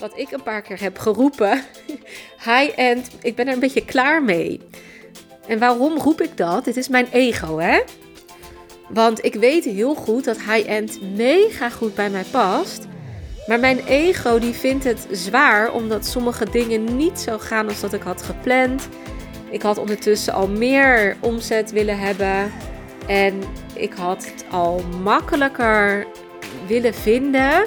wat ik een paar keer heb geroepen. High-end, ik ben er een beetje klaar mee. En waarom roep ik dat? Dit is mijn ego, hè? Want ik weet heel goed dat high-end mega goed bij mij past. Maar mijn ego die vindt het zwaar omdat sommige dingen niet zo gaan als dat ik had gepland. Ik had ondertussen al meer omzet willen hebben. En ik had het al makkelijker willen vinden.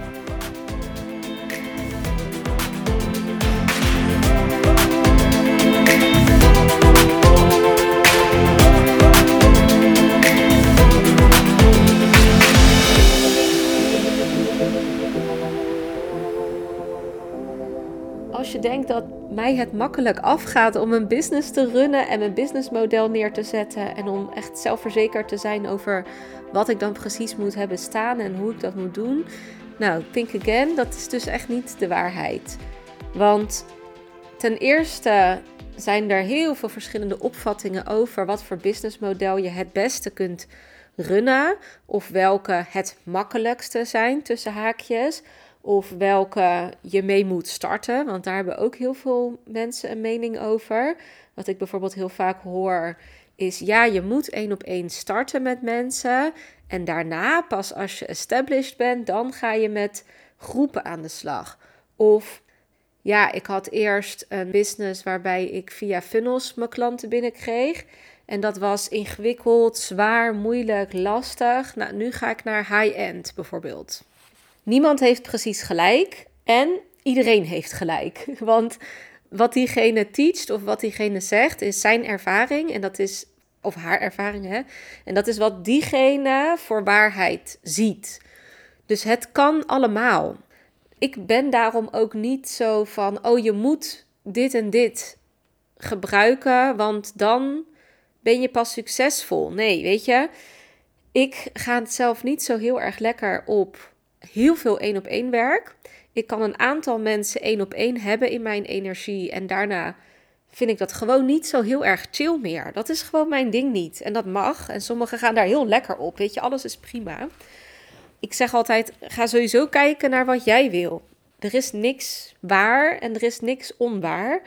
Dat mij het makkelijk afgaat om een business te runnen en een businessmodel neer te zetten en om echt zelfverzekerd te zijn over wat ik dan precies moet hebben staan en hoe ik dat moet doen. Nou, think again, dat is dus echt niet de waarheid. Want ten eerste zijn er heel veel verschillende opvattingen over wat voor businessmodel je het beste kunt runnen of welke het makkelijkste zijn tussen haakjes of welke je mee moet starten. Want daar hebben ook heel veel mensen een mening over. Wat ik bijvoorbeeld heel vaak hoor is ja, je moet één op één starten met mensen. En daarna, pas als je established bent, dan ga je met groepen aan de slag. Of ja, ik had eerst een business waarbij ik via funnels mijn klanten binnenkreeg. En dat was ingewikkeld, zwaar, moeilijk, lastig. Nou, nu ga ik naar high-end bijvoorbeeld. Niemand heeft precies gelijk en iedereen heeft gelijk. Want wat diegene teacht of wat diegene zegt is zijn ervaring en dat is of haar ervaring hè. En dat is wat diegene voor waarheid ziet. Dus het kan allemaal. Ik ben daarom ook niet zo van oh je moet dit en dit gebruiken, want dan ben je pas succesvol. Nee, weet je, ik ga het zelf niet zo heel erg lekker op heel veel één op één werk. Ik kan een aantal mensen één op één hebben in mijn energie en daarna vind ik dat gewoon niet zo heel erg chill meer. Dat is gewoon mijn ding niet. En dat mag. En sommigen gaan daar heel lekker op. Weet je, alles is prima. Ik zeg altijd: ga sowieso kijken naar wat jij wil. Er is niks waar en er is niks onwaar.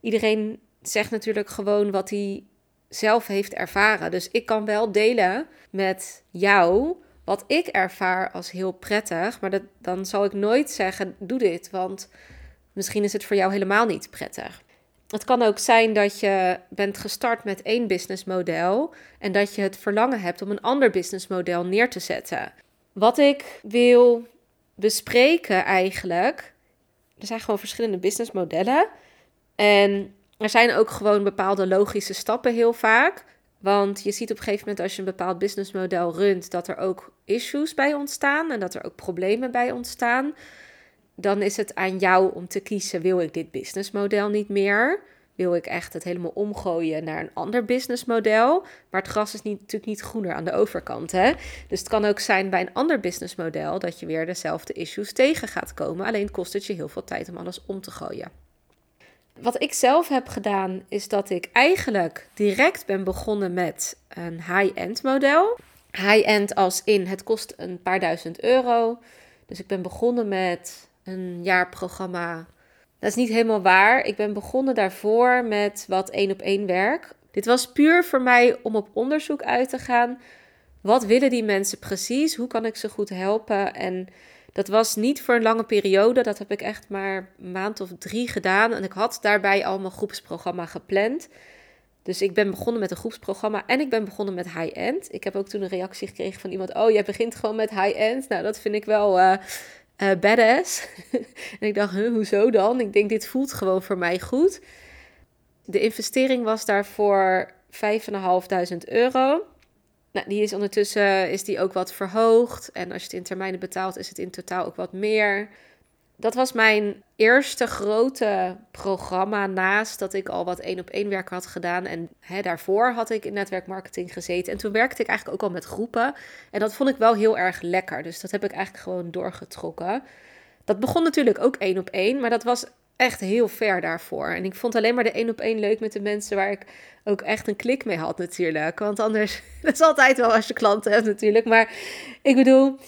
Iedereen zegt natuurlijk gewoon wat hij zelf heeft ervaren. Dus ik kan wel delen met jou wat ik ervaar als heel prettig. Maar dat, dan zal ik nooit zeggen: doe dit, want misschien is het voor jou helemaal niet prettig. Het kan ook zijn dat je bent gestart met één businessmodel en dat je het verlangen hebt om een ander businessmodel neer te zetten. Wat ik wil bespreken eigenlijk, er zijn gewoon verschillende businessmodellen en er zijn ook gewoon bepaalde logische stappen heel vaak. Want je ziet op een gegeven moment als je een bepaald businessmodel runt, dat er ook issues bij ontstaan en dat er ook problemen bij ontstaan. Dan is het aan jou om te kiezen: wil ik dit businessmodel niet meer? Wil ik echt het helemaal omgooien naar een ander businessmodel? Maar het gras is niet, natuurlijk niet groener aan de overkant. Hè? Dus het kan ook zijn bij een ander businessmodel dat je weer dezelfde issues tegen gaat komen. Alleen kost het je heel veel tijd om alles om te gooien. Wat ik zelf heb gedaan, is dat ik eigenlijk direct ben begonnen met een high-end model. High-end als in het kost een paar duizend euro. Dus ik ben begonnen met een jaarprogramma. Dat is niet helemaal waar. Ik ben begonnen daarvoor met wat één op één werk. Dit was puur voor mij om op onderzoek uit te gaan. Wat willen die mensen precies? Hoe kan ik ze goed helpen? En dat was niet voor een lange periode. Dat heb ik echt maar een maand of drie gedaan. En ik had daarbij al mijn groepsprogramma gepland. Dus ik ben begonnen met een groepsprogramma en ik ben begonnen met high-end. Ik heb ook toen een reactie gekregen van iemand: Oh, jij begint gewoon met high-end. Nou, dat vind ik wel uh, uh, badass. en ik dacht: huh, Hoezo dan? Ik denk, dit voelt gewoon voor mij goed. De investering was daarvoor 5.500 euro. Nou, die is ondertussen is die ook wat verhoogd. En als je het in termijnen betaalt, is het in totaal ook wat meer. dat was mijn eerste grote programma naast dat ik al wat één op één werk had gedaan. En hè, daarvoor had ik in netwerkmarketing gezeten. En toen werkte ik eigenlijk ook al met groepen. En dat vond ik wel heel erg lekker. Dus dat heb ik eigenlijk gewoon doorgetrokken. Dat begon natuurlijk ook één op één, maar dat was echt heel ver daarvoor. En ik vond alleen maar de één op één leuk met de mensen waar ik ook echt een klik mee had natuurlijk. Want anders, dat is altijd wel als je klanten hebt natuurlijk. Maar ik bedoel,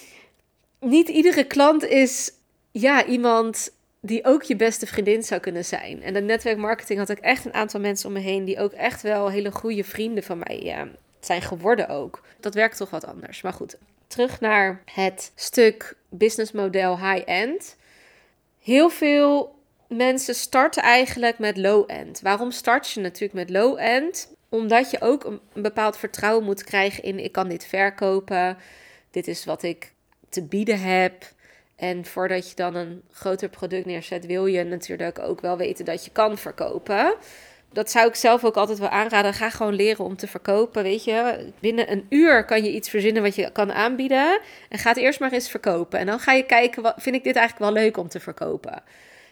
niet iedere klant is ja, iemand die ook je beste vriendin zou kunnen zijn. En de netwerkmarketing had ik echt een aantal mensen om me heen die ook echt wel hele goede vrienden van mij ja, zijn geworden ook. Dat werkt toch wat anders. Maar goed, terug naar het stuk businessmodel high-end. Heel veel mensen starten eigenlijk met low-end. Waarom start je natuurlijk met low-end? Omdat je ook een, bepaald vertrouwen moet krijgen in ik kan dit verkopen. Dit is wat ik te bieden heb. En voordat je dan een groter product neerzet, wil je natuurlijk ook wel weten dat je kan verkopen. Dat zou ik zelf ook altijd wel aanraden. Ga gewoon leren om te verkopen. Weet je, binnen een uur kan je iets verzinnen wat je kan aanbieden. En ga het eerst maar eens verkopen. En dan ga je kijken, wat, vind ik dit eigenlijk wel leuk om te verkopen?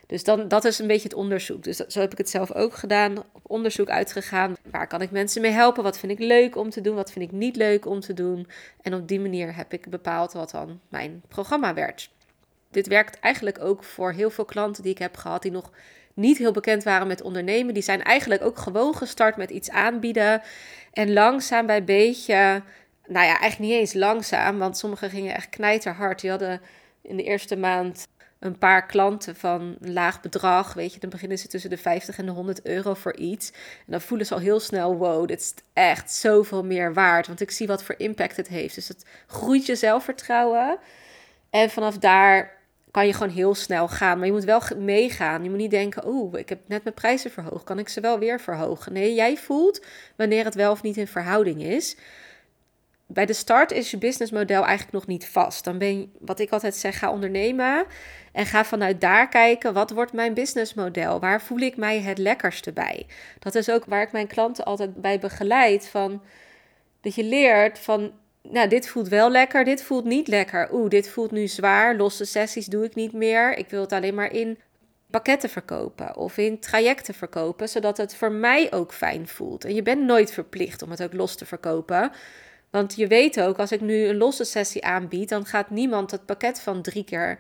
Dus dan, dat is een beetje het onderzoek. Dus zo heb ik het zelf ook gedaan. Op onderzoek uitgegaan. Waar kan ik mensen mee helpen? Wat vind ik leuk om te doen? Wat vind ik niet leuk om te doen? En op die manier heb ik bepaald wat dan mijn programma werd dit werkt eigenlijk ook voor heel veel klanten die ik heb gehad die nog niet heel bekend waren met ondernemen. Die zijn eigenlijk ook gewoon gestart met iets aanbieden. En langzaam bij beetje, nou ja, eigenlijk niet eens langzaam, want sommigen gingen echt knijterhard. Die hadden in de eerste maand een paar klanten van een laag bedrag. Weet je, dan beginnen ze tussen de 50 en de 100 euro voor iets. En dan voelen ze al heel snel: wow, dit is echt zoveel meer waard. Want ik zie wat voor impact het heeft. Dus het groeit je zelfvertrouwen. En vanaf daar kan je gewoon heel snel gaan. Maar je moet wel meegaan. Je moet niet denken, oh, ik heb net mijn prijzen verhoogd. Kan ik ze wel weer verhogen? Nee, jij voelt wanneer het wel of niet in verhouding is. Bij de start is je businessmodel eigenlijk nog niet vast. Dan ben je, wat ik altijd zeg, ga ondernemen. En ga vanuit daar kijken, wat wordt mijn businessmodel? Waar voel ik mij het lekkerste bij? Dat is ook waar ik mijn klanten altijd bij begeleid. Van, dat je leert van nou, dit voelt wel lekker, dit voelt niet lekker. Oeh, dit voelt nu zwaar. Losse sessies doe ik niet meer. Ik wil het alleen maar in pakketten verkopen of in trajecten verkopen, zodat het voor mij ook fijn voelt. En je bent nooit verplicht om het ook los te verkopen. Want je weet ook, als ik nu een losse sessie aanbied, dan gaat niemand het pakket van drie keer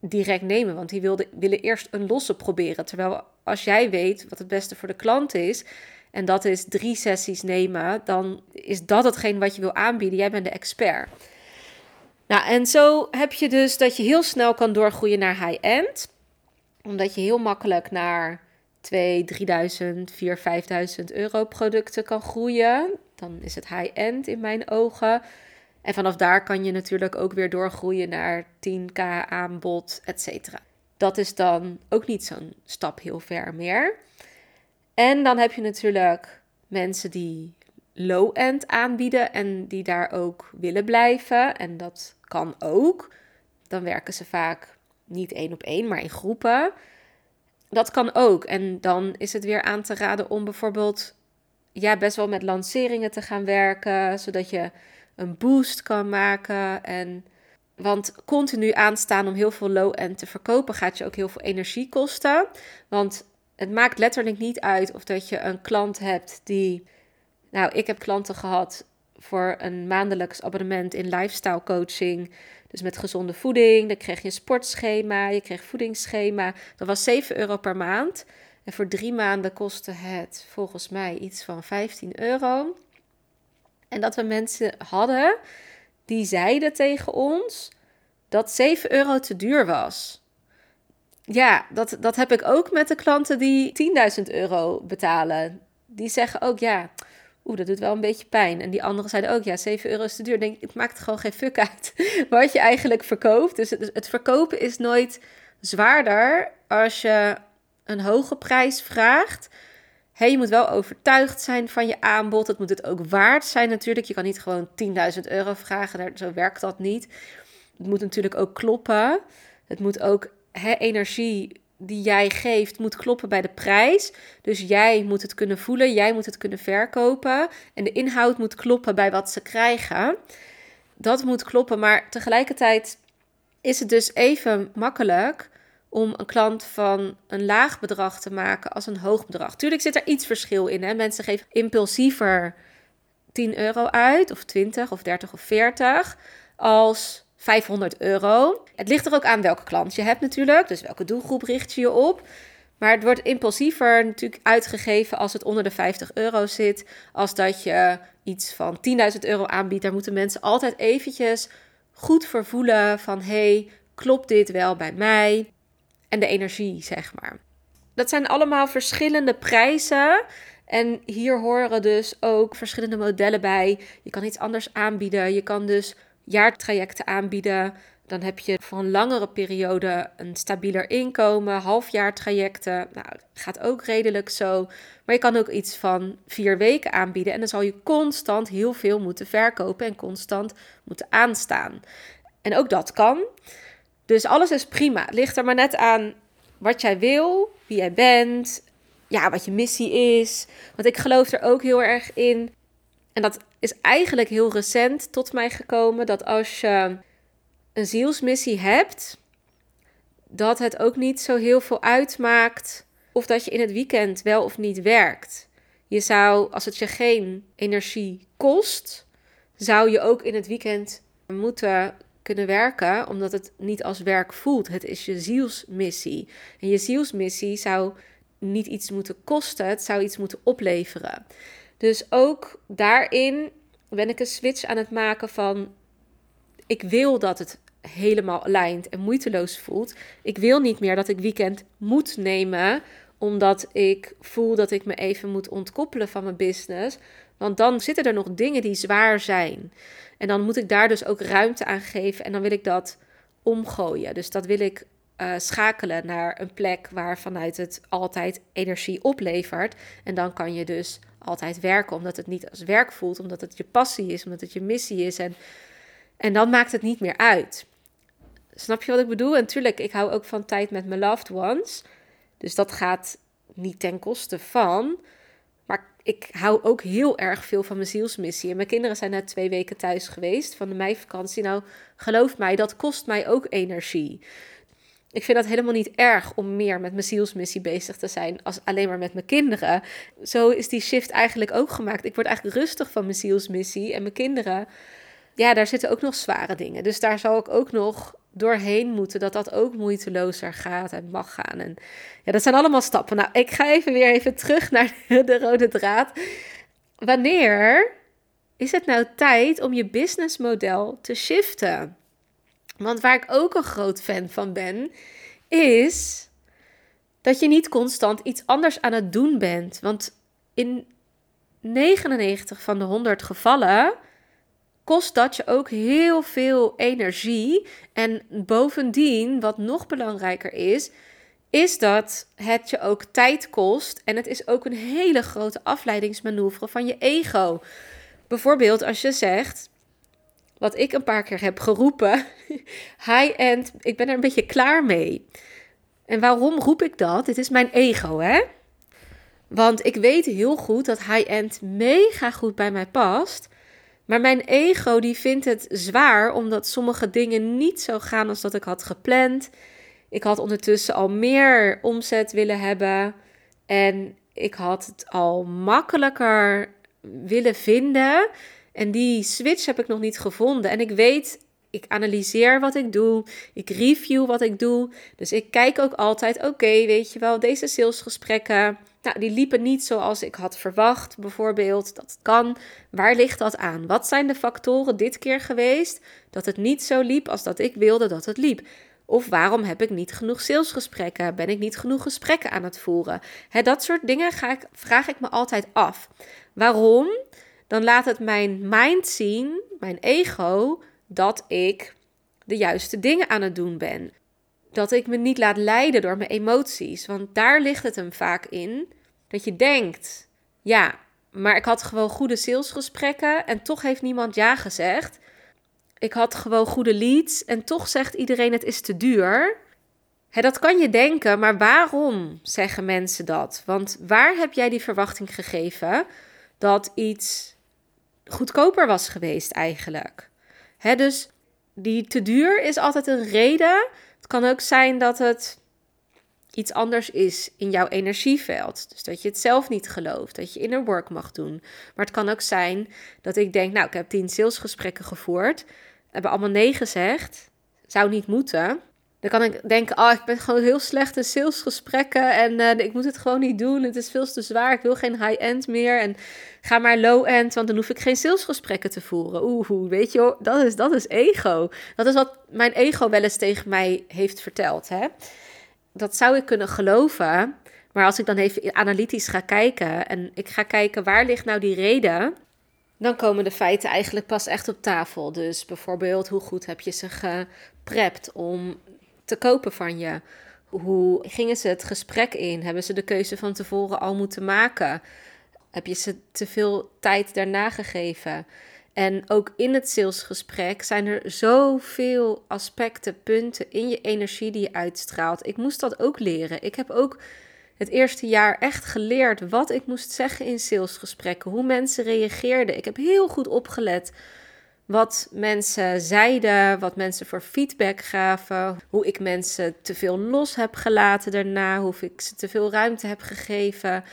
direct nemen. Want die wilde, willen eerst een losse proberen. Terwijl als jij weet wat het beste voor de klant is, en dat is drie sessies nemen, dan is dat hetgeen wat je wil aanbieden. Jij bent de expert. Nou, en zo heb je dus dat je heel snel kan doorgroeien naar high-end. Omdat je heel makkelijk naar 2, 3000, 4, 5000 euro producten kan groeien. Dan is het high-end in mijn ogen. En vanaf daar kan je natuurlijk ook weer doorgroeien naar 10k aanbod, et cetera. Dat is dan ook niet zo'n stap heel ver meer. En dan heb je natuurlijk mensen die low-end aanbieden en die daar ook willen blijven. En dat kan ook. Dan werken ze vaak niet één op één, maar in groepen. Dat kan ook. En dan is het weer aan te raden om bijvoorbeeld ja, best wel met lanceringen te gaan werken, zodat je een boost kan maken. En, want continu aanstaan om heel veel low-end te verkopen gaat je ook heel veel energie kosten. Want het maakt letterlijk niet uit of dat je een klant hebt die. Nou, ik heb klanten gehad voor een maandelijks abonnement in lifestyle coaching. Dus met gezonde voeding. Dan kreeg je een sportschema, je kreeg voedingsschema. Dat was 7 euro per maand. En voor drie maanden kostte het volgens mij iets van 15 euro. En dat we mensen hadden die zeiden tegen ons dat 7 euro te duur was ja, dat, dat heb ik ook met de klanten die 10.000 euro betalen. Die zeggen ook, ja, oeh, dat doet wel een beetje pijn. En die anderen zeiden ook, ja, 7 euro is te duur. Denk, het maakt gewoon geen fuck uit wat je eigenlijk verkoopt. Dus het, het verkopen is nooit zwaarder als je een hoge prijs vraagt. Hey, je moet wel overtuigd zijn van je aanbod. Het moet het ook waard zijn natuurlijk. Je kan niet gewoon 10.000 euro vragen. Zo werkt dat niet. Het moet natuurlijk ook kloppen. Het moet ook energie die jij geeft moet kloppen bij de prijs. Dus jij moet het kunnen voelen, jij moet het kunnen verkopen. En de inhoud moet kloppen bij wat ze krijgen. Dat moet kloppen, maar tegelijkertijd is het dus even makkelijk om een klant van een laag bedrag te maken als een hoog bedrag. Tuurlijk zit er iets verschil in. Hè? Mensen geven impulsiever 10 euro uit, of 20, of 30 of 40, als 500 euro. Het ligt er ook aan welke klant je hebt natuurlijk, dus welke doelgroep richt je je op. Maar het wordt impulsiever natuurlijk uitgegeven als het onder de 50 euro zit, als dat je iets van 10.000 euro aanbiedt. Daar moeten mensen altijd eventjes goed voor voelen van, hey, klopt dit wel bij mij? En de energie, zeg maar. Dat zijn allemaal verschillende prijzen. En hier horen dus ook verschillende modellen bij. Je kan iets anders aanbieden. Je kan dus jaartrajecten aanbieden. Dan heb je voor een langere periode een stabieler inkomen, halfjaartrajecten. Nou, gaat ook redelijk zo. Maar je kan ook iets van vier weken aanbieden. En dan zal je constant heel veel moeten verkopen en constant moeten aanstaan. En ook dat kan. Dus alles is prima. Het ligt er maar net aan wat jij wil, wie jij bent, ja, wat je missie is. Want ik geloof er ook heel erg in. En dat is eigenlijk heel recent tot mij gekomen. Dat als je een zielsmissie hebt, dat het ook niet zo heel veel uitmaakt of dat je in het weekend wel of niet werkt. Je zou, als het je geen energie kost, zou je ook in het weekend moeten kunnen werken, omdat het niet als werk voelt. Het is je zielsmissie. En je zielsmissie zou niet iets moeten kosten, het zou iets moeten opleveren. Dus ook daarin ben ik een switch aan het maken van ik wil dat het helemaal lijnt en moeiteloos voelt. Ik wil niet meer dat ik weekend moet nemen omdat ik voel dat ik me even moet ontkoppelen van mijn business. Want dan zitten er nog dingen die zwaar zijn. En dan moet ik daar dus ook ruimte aan geven en dan wil ik dat omgooien. Dus dat wil ik uh, schakelen naar een plek waar vanuit het altijd energie oplevert. En dan kan je dus altijd werken, omdat het niet als werk voelt, omdat het je passie is, omdat het je missie is. En, en dan maakt het niet meer uit. Snap je wat ik bedoel? En natuurlijk, ik hou ook van tijd met mijn loved ones. Dus dat gaat niet ten koste van. Maar ik hou ook heel erg veel van mijn zielsmissie. En mijn kinderen zijn net twee weken thuis geweest van de meivakantie. Nou, geloof mij, dat kost mij ook energie. Ik vind dat helemaal niet erg om meer met mijn zielsmissie bezig te zijn als alleen maar met mijn kinderen. Zo is die shift eigenlijk ook gemaakt. Ik word eigenlijk rustig van mijn zielsmissie en mijn kinderen. Ja, daar zitten ook nog zware dingen. Dus daar zal ik ook nog doorheen moeten, dat dat ook moeitelozer gaat en mag gaan. En ja, dat zijn allemaal stappen. Nou, ik ga even weer even terug naar de rode draad. Wanneer is het nou tijd om je businessmodel te shiften? Want waar ik ook een groot fan van ben, is dat je niet constant iets anders aan het doen bent. Want in 99 van de 100 gevallen kost dat je ook heel veel energie. En bovendien, wat nog belangrijker is, is dat het je ook tijd kost. En het is ook een hele grote afleidingsmanoeuvre van je ego. Bijvoorbeeld als je zegt, wat ik een paar keer heb geroepen, high-end, ik ben er een beetje klaar mee. En waarom roep ik dat? Het is mijn ego, hè? Want ik weet heel goed dat high-end mega goed bij mij past. Maar mijn ego die vindt het zwaar omdat sommige dingen niet zo gaan als dat ik had gepland. Ik had ondertussen al meer omzet willen hebben en ik had het al makkelijker willen vinden. En die switch heb ik nog niet gevonden. En ik weet, ik analyseer wat ik doe, ik review wat ik doe. Dus ik kijk ook altijd, oké, weet je wel, deze salesgesprekken nou, die liepen niet zoals ik had verwacht, bijvoorbeeld. Dat kan. Waar ligt dat aan? Wat zijn de factoren dit keer geweest dat het niet zo liep als dat ik wilde dat het liep? Of waarom heb ik niet genoeg salesgesprekken? Ben ik niet genoeg gesprekken aan het voeren? dat soort dingen ga ik, vraag ik me altijd af. Waarom? Dan laat het mijn mind zien, mijn ego, dat ik de juiste dingen aan het doen ben. Dat ik me niet laat leiden door mijn emoties. Want daar ligt het hem vaak in. Dat je denkt, ja, maar ik had gewoon goede salesgesprekken en toch heeft niemand ja gezegd. Ik had gewoon goede leads en toch zegt iedereen het is te duur. Hè, dat kan je denken, maar waarom zeggen mensen dat? Want waar heb jij die verwachting gegeven dat iets goedkoper was geweest eigenlijk? Hè, dus die te duur is altijd een reden. Kan ook zijn dat het iets anders is in jouw energieveld. Dus dat je het zelf niet gelooft, dat je inner work mag doen. Maar het kan ook zijn dat ik denk, nou, ik heb tien salesgesprekken gevoerd, hebben allemaal nee gezegd, zou niet moeten. Dan kan ik denken, oh, ik ben gewoon heel slecht in salesgesprekken en uh, ik moet het gewoon niet doen. Het is veel te zwaar, ik wil geen high-end meer en ga maar low-end, want dan hoef ik geen salesgesprekken te voeren. Oeh, weet je, dat is, dat is ego. Dat is wat mijn ego wel eens tegen mij heeft verteld, hè dat zou ik kunnen geloven. Maar als ik dan even analytisch ga kijken en ik ga kijken waar ligt nou die reden, dan komen de feiten eigenlijk pas echt op tafel. Dus bijvoorbeeld, hoe goed heb je ze geprept om te kopen van je? Hoe gingen ze het gesprek in? Hebben ze de keuze van tevoren al moeten maken? Heb je ze te veel tijd daarna gegeven? En ook in het salesgesprek zijn er zoveel aspecten, punten in je energie die je uitstraalt. Ik moest dat ook leren. Ik heb ook het eerste jaar echt geleerd wat ik moest zeggen in salesgesprekken, hoe mensen reageerden. Ik heb heel goed opgelet wat mensen zeiden, wat mensen voor feedback gaven, hoe ik mensen te veel los heb gelaten daarna, hoe ik ze te veel ruimte heb gegeven.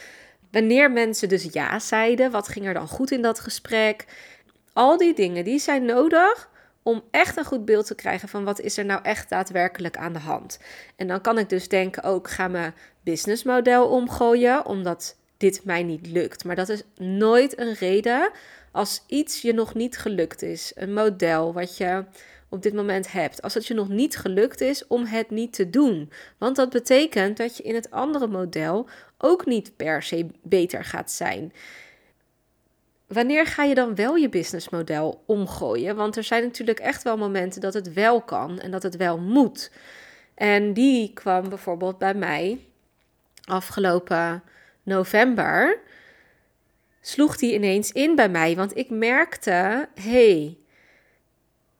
Wanneer mensen dus ja zeiden, wat ging er dan goed in dat gesprek? Al die dingen die zijn nodig om echt een goed beeld te krijgen van wat is er nou echt daadwerkelijk aan de hand. En dan kan ik dus denken ook ga mijn businessmodel omgooien omdat dit mij niet lukt. Maar dat is nooit een reden als iets je nog niet gelukt is. Een model wat je op dit moment hebt. Als het je nog niet gelukt is om het niet te doen. Want dat betekent dat je in het andere model ook niet per se beter gaat zijn wanneer ga je dan wel je businessmodel omgooien? Want er zijn natuurlijk echt wel momenten dat het wel kan en dat het wel moet. En die kwam bijvoorbeeld bij mij afgelopen november. Sloeg die ineens in bij mij, want ik merkte: hey,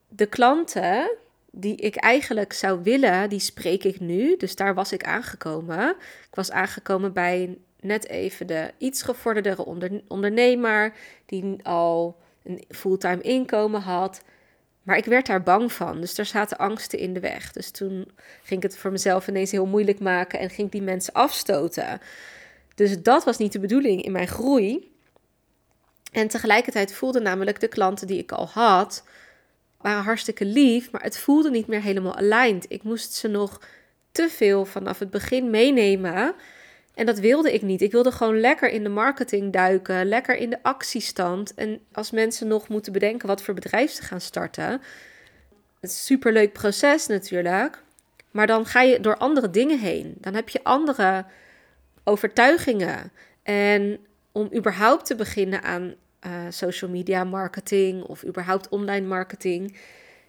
de klanten die ik eigenlijk zou willen, die spreek ik nu. Dus daar was ik aangekomen. Ik was aangekomen bij net even de iets gevorderdere ondernemer die al een fulltime inkomen had. Maar ik werd daar bang van. Dus er zaten angsten in de weg. Dus toen ging ik het voor mezelf ineens heel moeilijk maken en ging ik die mensen afstoten. Dus dat was niet de bedoeling in mijn groei. En tegelijkertijd voelde namelijk de klanten die ik al had, waren hartstikke lief, maar het voelde niet meer helemaal aligned. Ik moest ze nog te veel vanaf het begin meenemen en dat wilde ik niet. Ik wilde gewoon lekker in de marketing duiken, lekker in de actiestand. En als mensen nog moeten bedenken wat voor bedrijf ze gaan starten. Een superleuk proces natuurlijk. Maar dan ga je door andere dingen heen. Dan heb je andere overtuigingen. En om überhaupt te beginnen aan uh, social media marketing of überhaupt online marketing,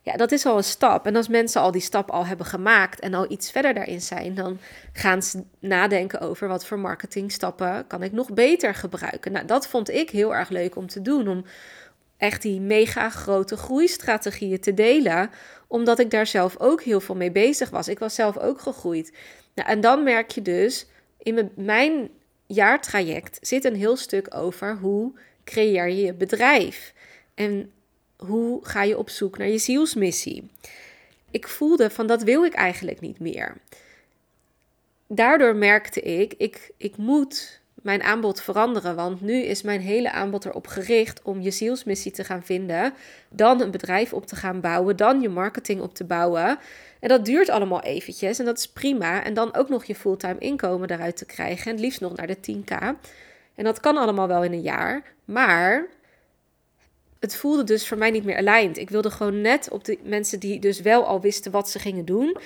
ja, dat is al een stap. En als mensen al die stap al hebben gemaakt en al iets verder daarin zijn, dan gaan ze nadenken over wat voor marketingstappen kan ik nog beter gebruiken. Nou, dat vond ik heel erg leuk om te doen, om echt die mega grote groeistrategieën te delen, omdat ik daar zelf ook heel veel mee bezig was. Ik was zelf ook gegroeid. Nou, en dan merk je dus, in mijn jaartraject zit een heel stuk over hoe creëer je je bedrijf. En hoe ga je op zoek naar je zielsmissie? Ik voelde van dat wil ik eigenlijk niet meer. Daardoor merkte ik, ik, ik moet mijn aanbod veranderen. Want nu is mijn hele aanbod erop gericht om je zielsmissie te gaan vinden. Dan een bedrijf op te gaan bouwen. Dan je marketing op te bouwen. En dat duurt allemaal eventjes. En dat is prima. En dan ook nog je fulltime inkomen eruit te krijgen. En liefst nog naar de 10k. En dat kan allemaal wel in een jaar. Maar het voelde dus voor mij niet meer aligned. Ik wilde gewoon net op de mensen die dus wel al wisten wat ze gingen doen.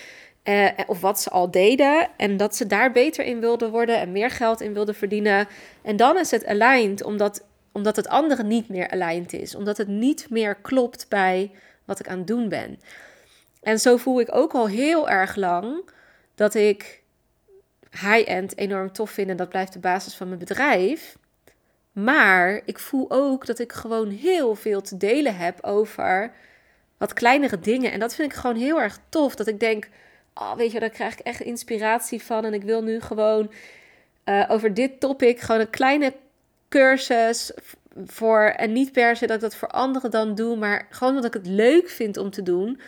Uh, of wat ze al deden. En dat ze daar beter in wilden worden en meer geld in wilden verdienen. En dan is het aligned, omdat, omdat het andere niet meer aligned is. Omdat het niet meer klopt bij wat ik aan het doen ben. En zo voel ik ook al heel erg lang dat ik high-end enorm tof vind. En dat blijft de basis van mijn bedrijf. Maar ik voel ook dat ik gewoon heel veel te delen heb over wat kleinere dingen. En dat vind ik gewoon heel erg tof. Dat ik denk, oh, weet je, daar krijg ik echt inspiratie van. En ik wil nu gewoon uh, over dit topic gewoon een kleine cursus voor. En niet per se dat ik dat voor anderen dan doe, maar gewoon dat ik het leuk vind om te doen.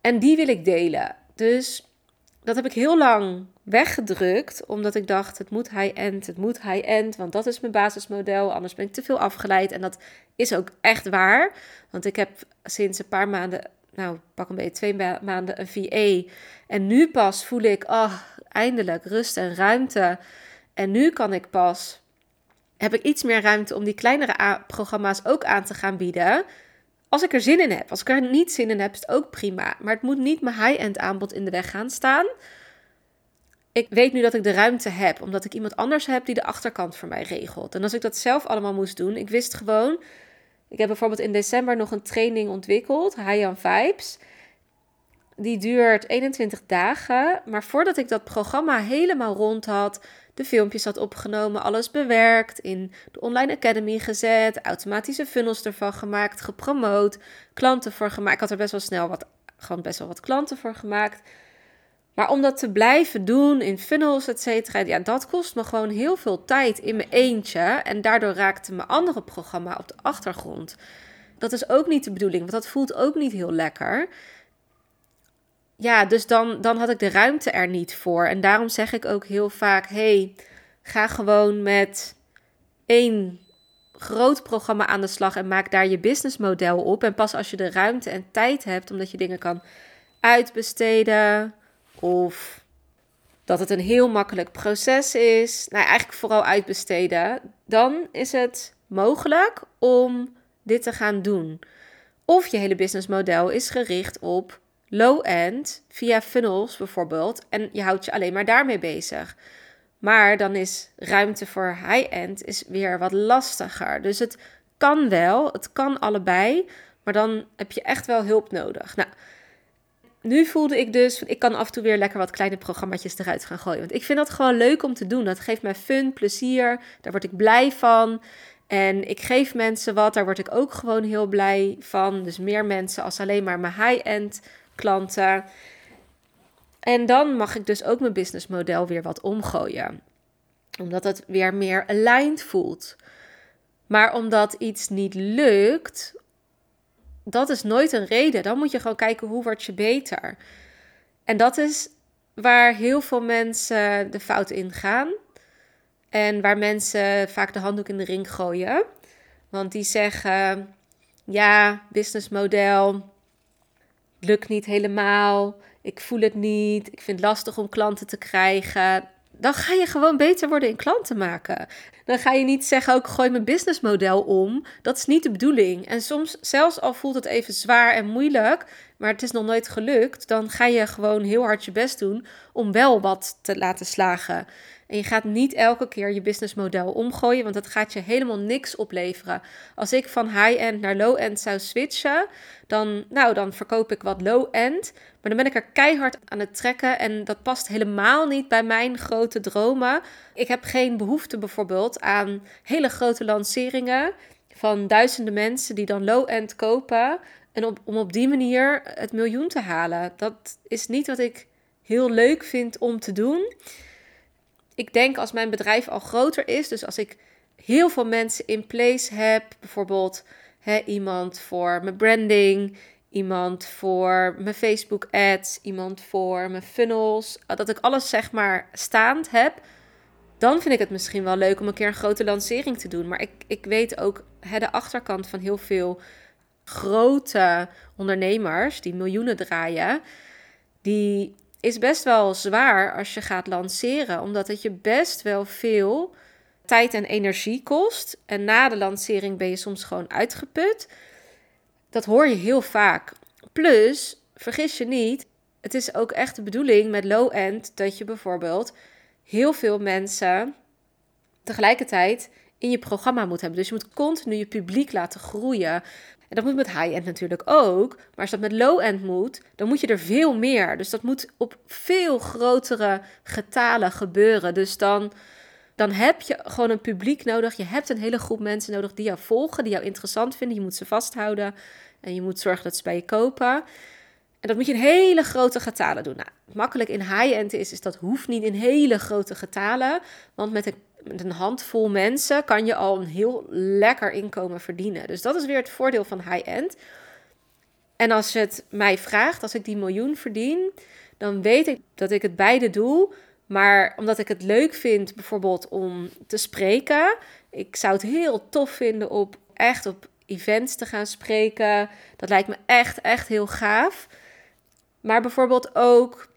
En die wil ik delen. Dus dat heb ik heel lang weggedrukt, omdat ik dacht, het moet high-end, het moet high-end, want dat is mijn basismodel, anders ben ik te veel afgeleid. En dat is ook echt waar, want ik heb sinds een paar maanden, nou pak een beetje twee maanden, een VA. En nu pas voel ik, oh, eindelijk rust en ruimte. En nu kan ik pas, heb ik iets meer ruimte om die kleinere programma's ook aan te gaan bieden. Als ik er zin in heb. Als ik er niet zin in heb, is het ook prima. Maar het moet niet mijn high-end aanbod in de weg gaan staan ik weet nu dat ik de ruimte heb, omdat ik iemand anders heb die de achterkant voor mij regelt. En als ik dat zelf allemaal moest doen, ik wist gewoon. Ik heb bijvoorbeeld in december nog een training ontwikkeld, High Vibes. Die duurt 21 dagen. Maar voordat ik dat programma helemaal rond had, de filmpjes had opgenomen, alles bewerkt, in de online academy gezet, automatische funnels ervan gemaakt, gepromoot, klanten voor gemaakt. Ik had er best wel snel wat, gewoon best wel wat klanten voor gemaakt. Maar om dat te blijven doen in funnels, et cetera, ja, dat kost me gewoon heel veel tijd in mijn eentje. En daardoor raakte mijn andere programma op de achtergrond. Dat is ook niet de bedoeling, want dat voelt ook niet heel lekker. Ja, dus dan, dan had ik de ruimte er niet voor. En daarom zeg ik ook heel vaak: hey, ga gewoon met één groot programma aan de slag en maak daar je businessmodel op. En pas als je de ruimte en tijd hebt, omdat je dingen kan uitbesteden, of dat het een heel makkelijk proces is. Nou, eigenlijk vooral uitbesteden. Dan is het mogelijk om dit te gaan doen. Of je hele businessmodel is gericht op low-end via funnels bijvoorbeeld. En je houdt je alleen maar daarmee bezig. Maar dan is ruimte voor high-end is weer wat lastiger. Dus het kan wel, het kan allebei. Maar dan heb je echt wel hulp nodig. Nou, nu voelde ik dus, ik kan af en toe weer lekker wat kleine programma's eruit gaan gooien. Want ik vind dat gewoon leuk om te doen. Dat geeft mij fun, plezier. Daar word ik blij van. En ik geef mensen wat, daar word ik ook gewoon heel blij van. Dus meer mensen als alleen maar mijn high-end klanten. En dan mag ik dus ook mijn businessmodel weer wat omgooien. Omdat het weer meer aligned voelt. Maar omdat iets niet lukt, dat is nooit een reden. Dan moet je gewoon kijken hoe word je beter. En dat is waar heel veel mensen de fout in gaan. En waar mensen vaak de handdoek in de ring gooien. Want die zeggen: ja, businessmodel lukt niet helemaal. Ik voel het niet. Ik vind het lastig om klanten te krijgen dan ga je gewoon beter worden in klanten maken. Dan ga je niet zeggen, ook gooi mijn businessmodel om. Dat is niet de bedoeling. En soms, zelfs al voelt het even zwaar en moeilijk, maar het is nog nooit gelukt, dan ga je gewoon heel hard je best doen om wel wat te laten slagen. En je gaat niet elke keer je businessmodel omgooien, want dat gaat je helemaal niks opleveren. Als ik van high-end naar low-end zou switchen, dan, nou, dan verkoop ik wat low-end. Maar dan ben ik er keihard aan het trekken en dat past helemaal niet bij mijn grote dromen. Ik heb geen behoefte bijvoorbeeld aan hele grote lanceringen van duizenden mensen die dan low-end kopen. En om op die manier het miljoen te halen. Dat is niet wat ik heel leuk vind om te doen ik denk als mijn bedrijf al groter is, dus als ik heel veel mensen in place heb, bijvoorbeeld hè, iemand voor mijn branding, iemand voor mijn Facebook ads, iemand voor mijn funnels, dat ik alles zeg maar staand heb, dan vind ik het misschien wel leuk om een keer een grote lancering te doen. Maar ik, ik weet ook hè, de achterkant van heel veel grote ondernemers die miljoenen draaien, die is best wel zwaar als je gaat lanceren, omdat het je best wel veel tijd en energie kost. En na de lancering ben je soms gewoon uitgeput. Dat hoor je heel vaak. Plus, vergis je niet, het is ook echt de bedoeling met low-end dat je bijvoorbeeld heel veel mensen tegelijkertijd in je programma moet hebben. Dus je moet continu je publiek laten groeien. En dat moet met high-end natuurlijk ook. Maar als dat met low-end moet, dan moet je er veel meer. Dus dat moet op veel grotere getalen gebeuren. Dus dan, dan heb je gewoon een publiek nodig. Je hebt een hele groep mensen nodig die jou volgen, die jou interessant vinden. Je moet ze vasthouden en je moet zorgen dat ze bij je kopen. En dat moet je in hele grote getalen doen. Nou, makkelijk in high-end is, is dat hoeft niet in hele grote getalen. Want met een met een handvol mensen kan je al een heel lekker inkomen verdienen. Dus dat is weer het voordeel van high-end. En als het mij vraagt, als ik die miljoen verdien, dan weet ik dat ik het beide doe. Maar omdat ik het leuk vind, bijvoorbeeld om te spreken. Ik zou het heel tof vinden op echt op events te gaan spreken. Dat lijkt me echt, echt heel gaaf. Maar bijvoorbeeld ook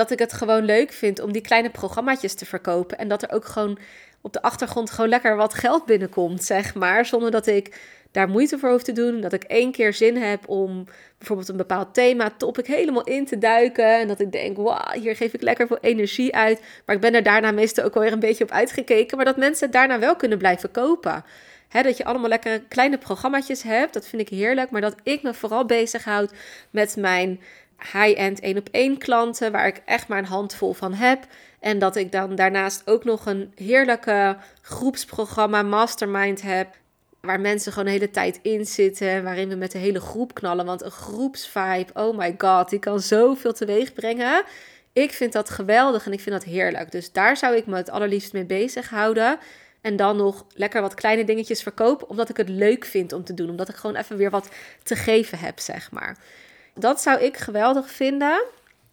dat ik het gewoon leuk vind om die kleine programmaatjes te verkopen. En dat er ook gewoon op de achtergrond gewoon lekker wat geld binnenkomt, zeg maar. Zonder dat ik daar moeite voor hoef te doen. Dat ik één keer zin heb om bijvoorbeeld een bepaald thema topic helemaal in te duiken. En dat ik denk, wauw, hier geef ik lekker veel energie uit. Maar ik ben er daarna meestal ook alweer een beetje op uitgekeken. Maar dat mensen het daarna wel kunnen blijven kopen. He, dat je allemaal lekkere kleine programma's hebt. Dat vind ik heerlijk. Maar dat ik me vooral bezighoud met mijn high-end één op één klanten. Waar ik echt maar een handvol van heb. En dat ik dan daarnaast ook nog een heerlijke groepsprogramma mastermind heb. Waar mensen gewoon de hele tijd in zitten. Waarin we met de hele groep knallen. Want een groepsvibe, oh my god, die kan zoveel teweeg brengen. Ik vind dat geweldig en ik vind dat heerlijk. Dus daar zou ik me het allerliefst mee bezighouden. En dan nog lekker wat kleine dingetjes verkopen. Omdat ik het leuk vind om te doen. Omdat ik gewoon even weer wat te geven heb, zeg maar. Dat zou ik geweldig vinden.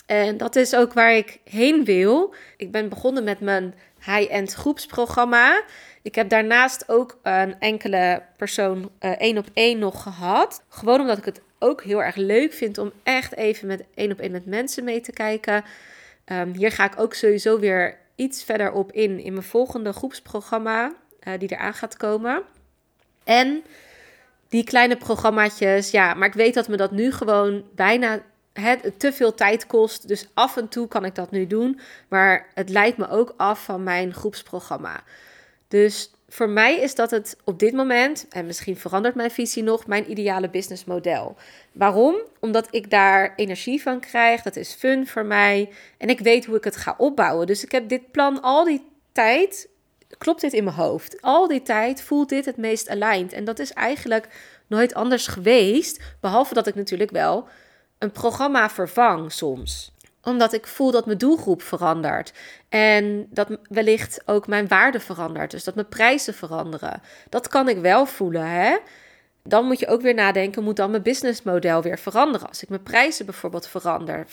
En dat is ook waar ik heen wil. Ik ben begonnen met mijn high-end groepsprogramma. Ik heb daarnaast ook een enkele persoon uh, één op één nog gehad. Gewoon omdat ik het ook heel erg leuk vind om echt even met één op één met mensen mee te kijken. Um, hier ga ik ook sowieso weer iets verder op in in mijn volgende groepsprogramma uh, die eraan gaat komen. En die kleine programmaatjes, ja, maar ik weet dat me dat nu gewoon bijna het, te veel tijd kost. Dus af en toe kan ik dat nu doen. Maar het leidt me ook af van mijn groepsprogramma. Dus voor mij is dat het op dit moment, en misschien verandert mijn visie nog, mijn ideale businessmodel. Waarom? Omdat ik daar energie van krijg. Dat is fun voor mij. En ik weet hoe ik het ga opbouwen. Dus ik heb dit plan al die tijd. Klopt dit in mijn hoofd? Al die tijd voelt dit het meest aligned. En dat is eigenlijk nooit anders geweest. Behalve dat ik natuurlijk wel een programma vervang soms omdat ik voel dat mijn doelgroep verandert. En dat wellicht ook mijn waarde verandert. Dus dat mijn prijzen veranderen. Dat kan ik wel voelen. Hè? Dan moet je ook weer nadenken, moet dan mijn businessmodel weer veranderen? Als ik mijn prijzen bijvoorbeeld verander,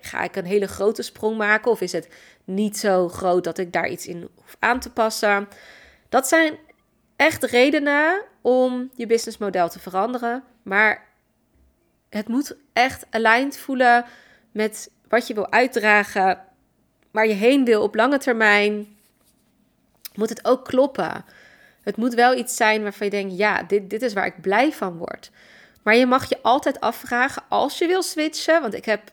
ga ik een hele grote sprong maken? Of is het niet zo groot dat ik daar iets in hoef aan te passen? Dat zijn echt redenen om je businessmodel te veranderen. Maar het moet echt aligned voelen met wat je wil uitdragen, waar je heen wil op lange termijn, moet het ook kloppen. Het moet wel iets zijn waarvan je denkt, ja, dit, dit is waar ik blij van word. Maar je mag je altijd afvragen als je wil switchen, want ik heb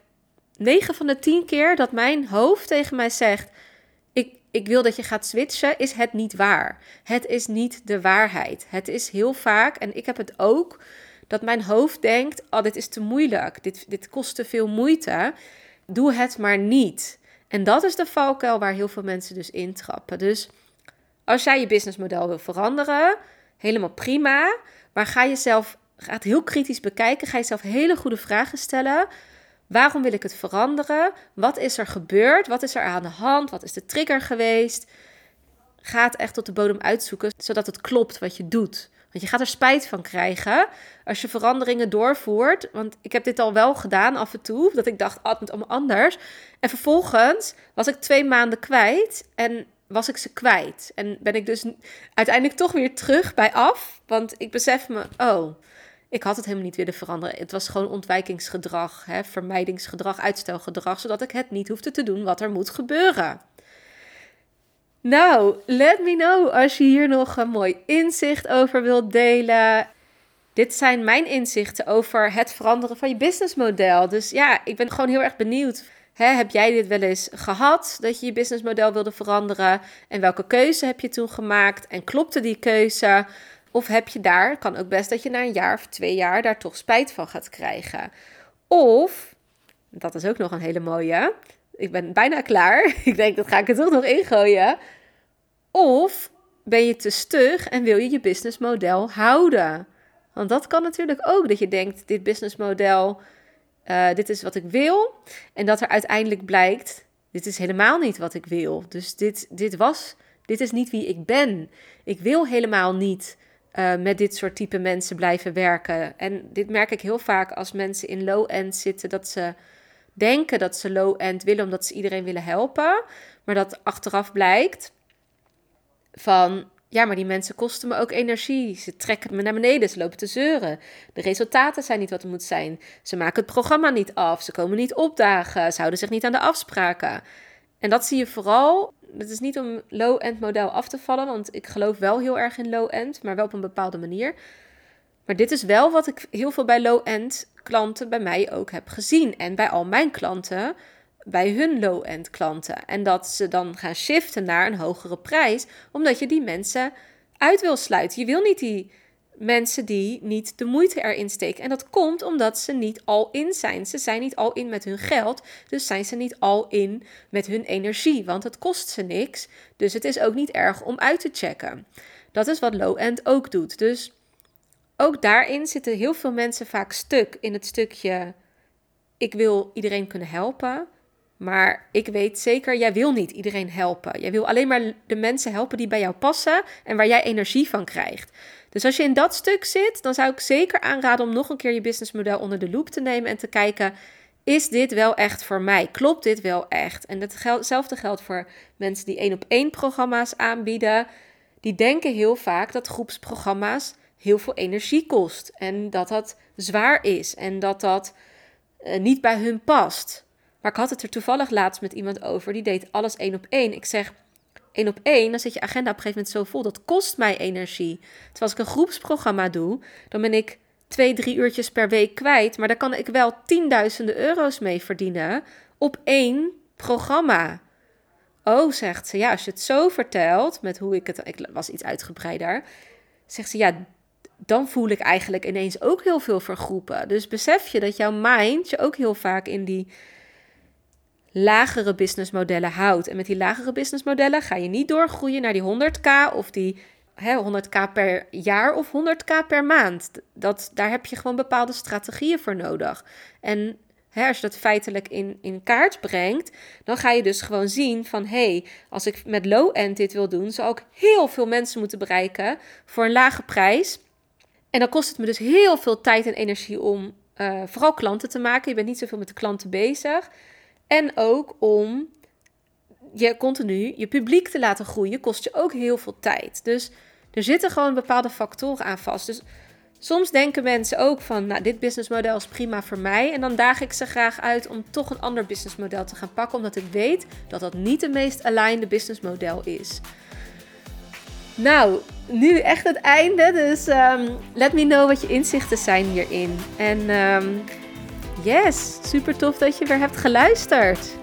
9 van de 10 keer dat mijn hoofd tegen mij zegt, ik, ik wil dat je gaat switchen, is het niet waar. Het is niet de waarheid. Het is heel vaak, en ik heb het ook, dat mijn hoofd denkt, oh, dit is te moeilijk, dit, dit kost te veel moeite doe het maar niet. En dat is de valkuil waar heel veel mensen dus intrappen. Dus als jij je businessmodel wil veranderen, helemaal prima. Maar ga jezelf, ga heel kritisch bekijken. Ga jezelf hele goede vragen stellen. Waarom wil ik het veranderen? Wat is er gebeurd? Wat is er aan de hand? Wat is de trigger geweest? Ga echt tot de bodem uitzoeken, zodat het klopt wat je doet. Want je gaat er spijt van krijgen als je veranderingen doorvoert. Want ik heb dit al wel gedaan af en toe. Dat ik dacht, oh, het moet allemaal anders. En vervolgens was ik twee maanden kwijt. En was ik ze kwijt. En ben ik dus uiteindelijk toch weer terug bij af. Want ik besef me, oh, ik had het helemaal niet willen veranderen. Het was gewoon ontwijkingsgedrag, hè, vermijdingsgedrag, uitstelgedrag. Zodat ik het niet hoefde te doen wat er moet gebeuren. Nou, let me know als je hier nog een mooi inzicht over wilt delen. Dit zijn mijn inzichten over het veranderen van je businessmodel. Dus ja, ik ben gewoon heel erg benieuwd. heb jij dit wel eens gehad dat je je businessmodel wilde veranderen? En welke keuze heb je toen gemaakt? En klopte die keuze? Of heb je daar, kan ook best dat je na een jaar of twee jaar daar toch spijt van gaat krijgen. Of, dat is ook nog een hele mooie, ik ben bijna klaar. Ik denk, dat ga ik er toch nog ingooien. Of ben je te stug en wil je je businessmodel houden? Want dat kan natuurlijk ook, dat je denkt, dit businessmodel, uh, dit is wat ik wil. En dat er uiteindelijk blijkt, dit is helemaal niet wat ik wil. Dus dit, dit was, dit is niet wie ik ben. Ik wil helemaal niet uh, met dit soort type mensen blijven werken. En dit merk ik heel vaak als mensen in low-end zitten, dat ze denken dat ze low-end willen omdat ze iedereen willen helpen. Maar dat achteraf blijkt van ja, maar die mensen kosten me ook energie. Ze trekken me naar beneden, ze lopen te zeuren. De resultaten zijn niet wat het moet zijn. Ze maken het programma niet af, ze komen niet opdagen, ze houden zich niet aan de afspraken. En dat zie je vooral, het is niet om low-end model af te vallen, want ik geloof wel heel erg in low-end, maar wel op een bepaalde manier. Maar dit is wel wat ik heel veel bij low-end klanten bij mij ook heb gezien. En bij al mijn klanten, bij hun low-end klanten. En dat ze dan gaan shiften naar een hogere prijs, omdat je die mensen uit wil sluiten. Je wil niet die mensen die niet de moeite erin steken. En dat komt omdat ze niet al in zijn. Ze zijn niet al in met hun geld, dus zijn ze niet al in met hun energie, want het kost ze niks. Dus het is ook niet erg om uit te checken. Dat is wat low-end ook doet. Dus ook daarin zitten heel veel mensen vaak stuk in het stukje: ik wil iedereen kunnen helpen. Maar ik weet zeker, jij wil niet iedereen helpen. Jij wil alleen maar de mensen helpen die bij jou passen en waar jij energie van krijgt. Dus als je in dat stuk zit, dan zou ik zeker aanraden om nog een keer je businessmodel onder de loep te nemen en te kijken: is dit wel echt voor mij? Klopt dit wel echt? En hetzelfde geldt voor mensen die één op één programma's aanbieden. Die denken heel vaak dat groepsprogramma's heel veel energie kost en dat dat zwaar is en dat dat uh, niet bij hun past. Maar ik had het er toevallig laatst met iemand over, die deed alles één op één. Ik zeg, één op één, dan zit je agenda op een gegeven moment zo vol, dat kost mij energie. Terwijl als ik een groepsprogramma doe, dan ben ik twee, drie uurtjes per week kwijt, maar daar kan ik wel tienduizenden euro's mee verdienen op één programma. Oh, zegt ze, ja, als je het zo vertelt, met hoe ik het, ik was iets uitgebreider, zegt ze, ja, dan voel ik eigenlijk ineens ook heel veel voor groepen. Dus besef je dat jouw mind je ook heel vaak in die lagere businessmodellen houdt. En met die lagere businessmodellen ga je niet doorgroeien naar die 100k of die hè, 100k per jaar of 100k per maand. Dat, daar heb je gewoon bepaalde strategieën voor nodig. En als je dat feitelijk in, in kaart brengt, dan ga je dus gewoon zien van hé, hey, als ik met low-end dit wil doen, zal ik heel veel mensen moeten bereiken voor een lage prijs. En dan kost het me dus heel veel tijd en energie om uh, vooral klanten te maken. Je bent niet zoveel met de klanten bezig. En ook om je continu je publiek te laten groeien, kost je ook heel veel tijd. Dus er zitten gewoon bepaalde factoren aan vast. Dus soms denken mensen ook van, nou, dit businessmodel is prima voor mij. En dan daag ik ze graag uit om toch een ander businessmodel te gaan pakken, omdat ik weet dat dat niet het meest aligned businessmodel is. Nou, nu echt het einde. Dus um, let me know wat je inzichten zijn hierin. En um, yes, super tof dat je weer hebt geluisterd.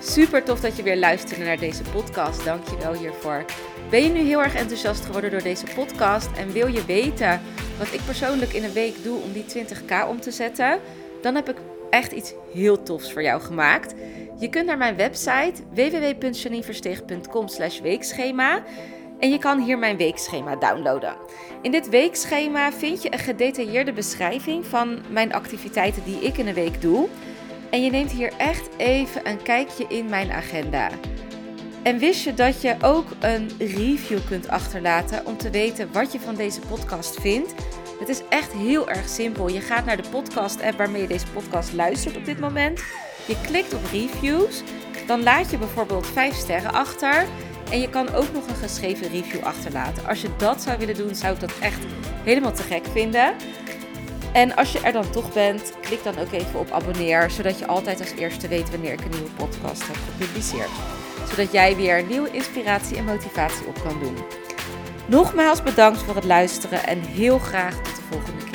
Super tof dat je weer luisterde naar deze podcast. Dank je wel hiervoor. Ben je nu heel erg enthousiast geworden door deze podcast en wil je weten wat ik persoonlijk in een week doe om die 20k om te zetten? Dan heb ik echt iets heel tofs voor jou gemaakt. Je kunt naar mijn website www.janineversteeg.com weekschema en je kan hier mijn weekschema downloaden. In dit weekschema vind je een gedetailleerde beschrijving van mijn activiteiten die ik in een week doe. En je neemt hier echt even een kijkje in mijn agenda. En wist je dat je ook een review kunt achterlaten om te weten wat je van deze podcast vindt? Het is echt heel erg simpel. Je gaat naar de podcast-app waarmee je deze podcast luistert op dit moment. Je klikt op reviews. Dan laat je bijvoorbeeld 5 sterren achter. En je kan ook nog een geschreven review achterlaten. Als je dat zou willen doen, zou ik dat echt helemaal te gek vinden. En als je er dan toch bent, klik dan ook even op abonneer, zodat je altijd als eerste weet wanneer ik een nieuwe podcast heb gepubliceerd. Zodat jij weer nieuwe inspiratie en motivatie op kan doen. Nogmaals bedankt voor het luisteren en heel graag tot de volgende keer.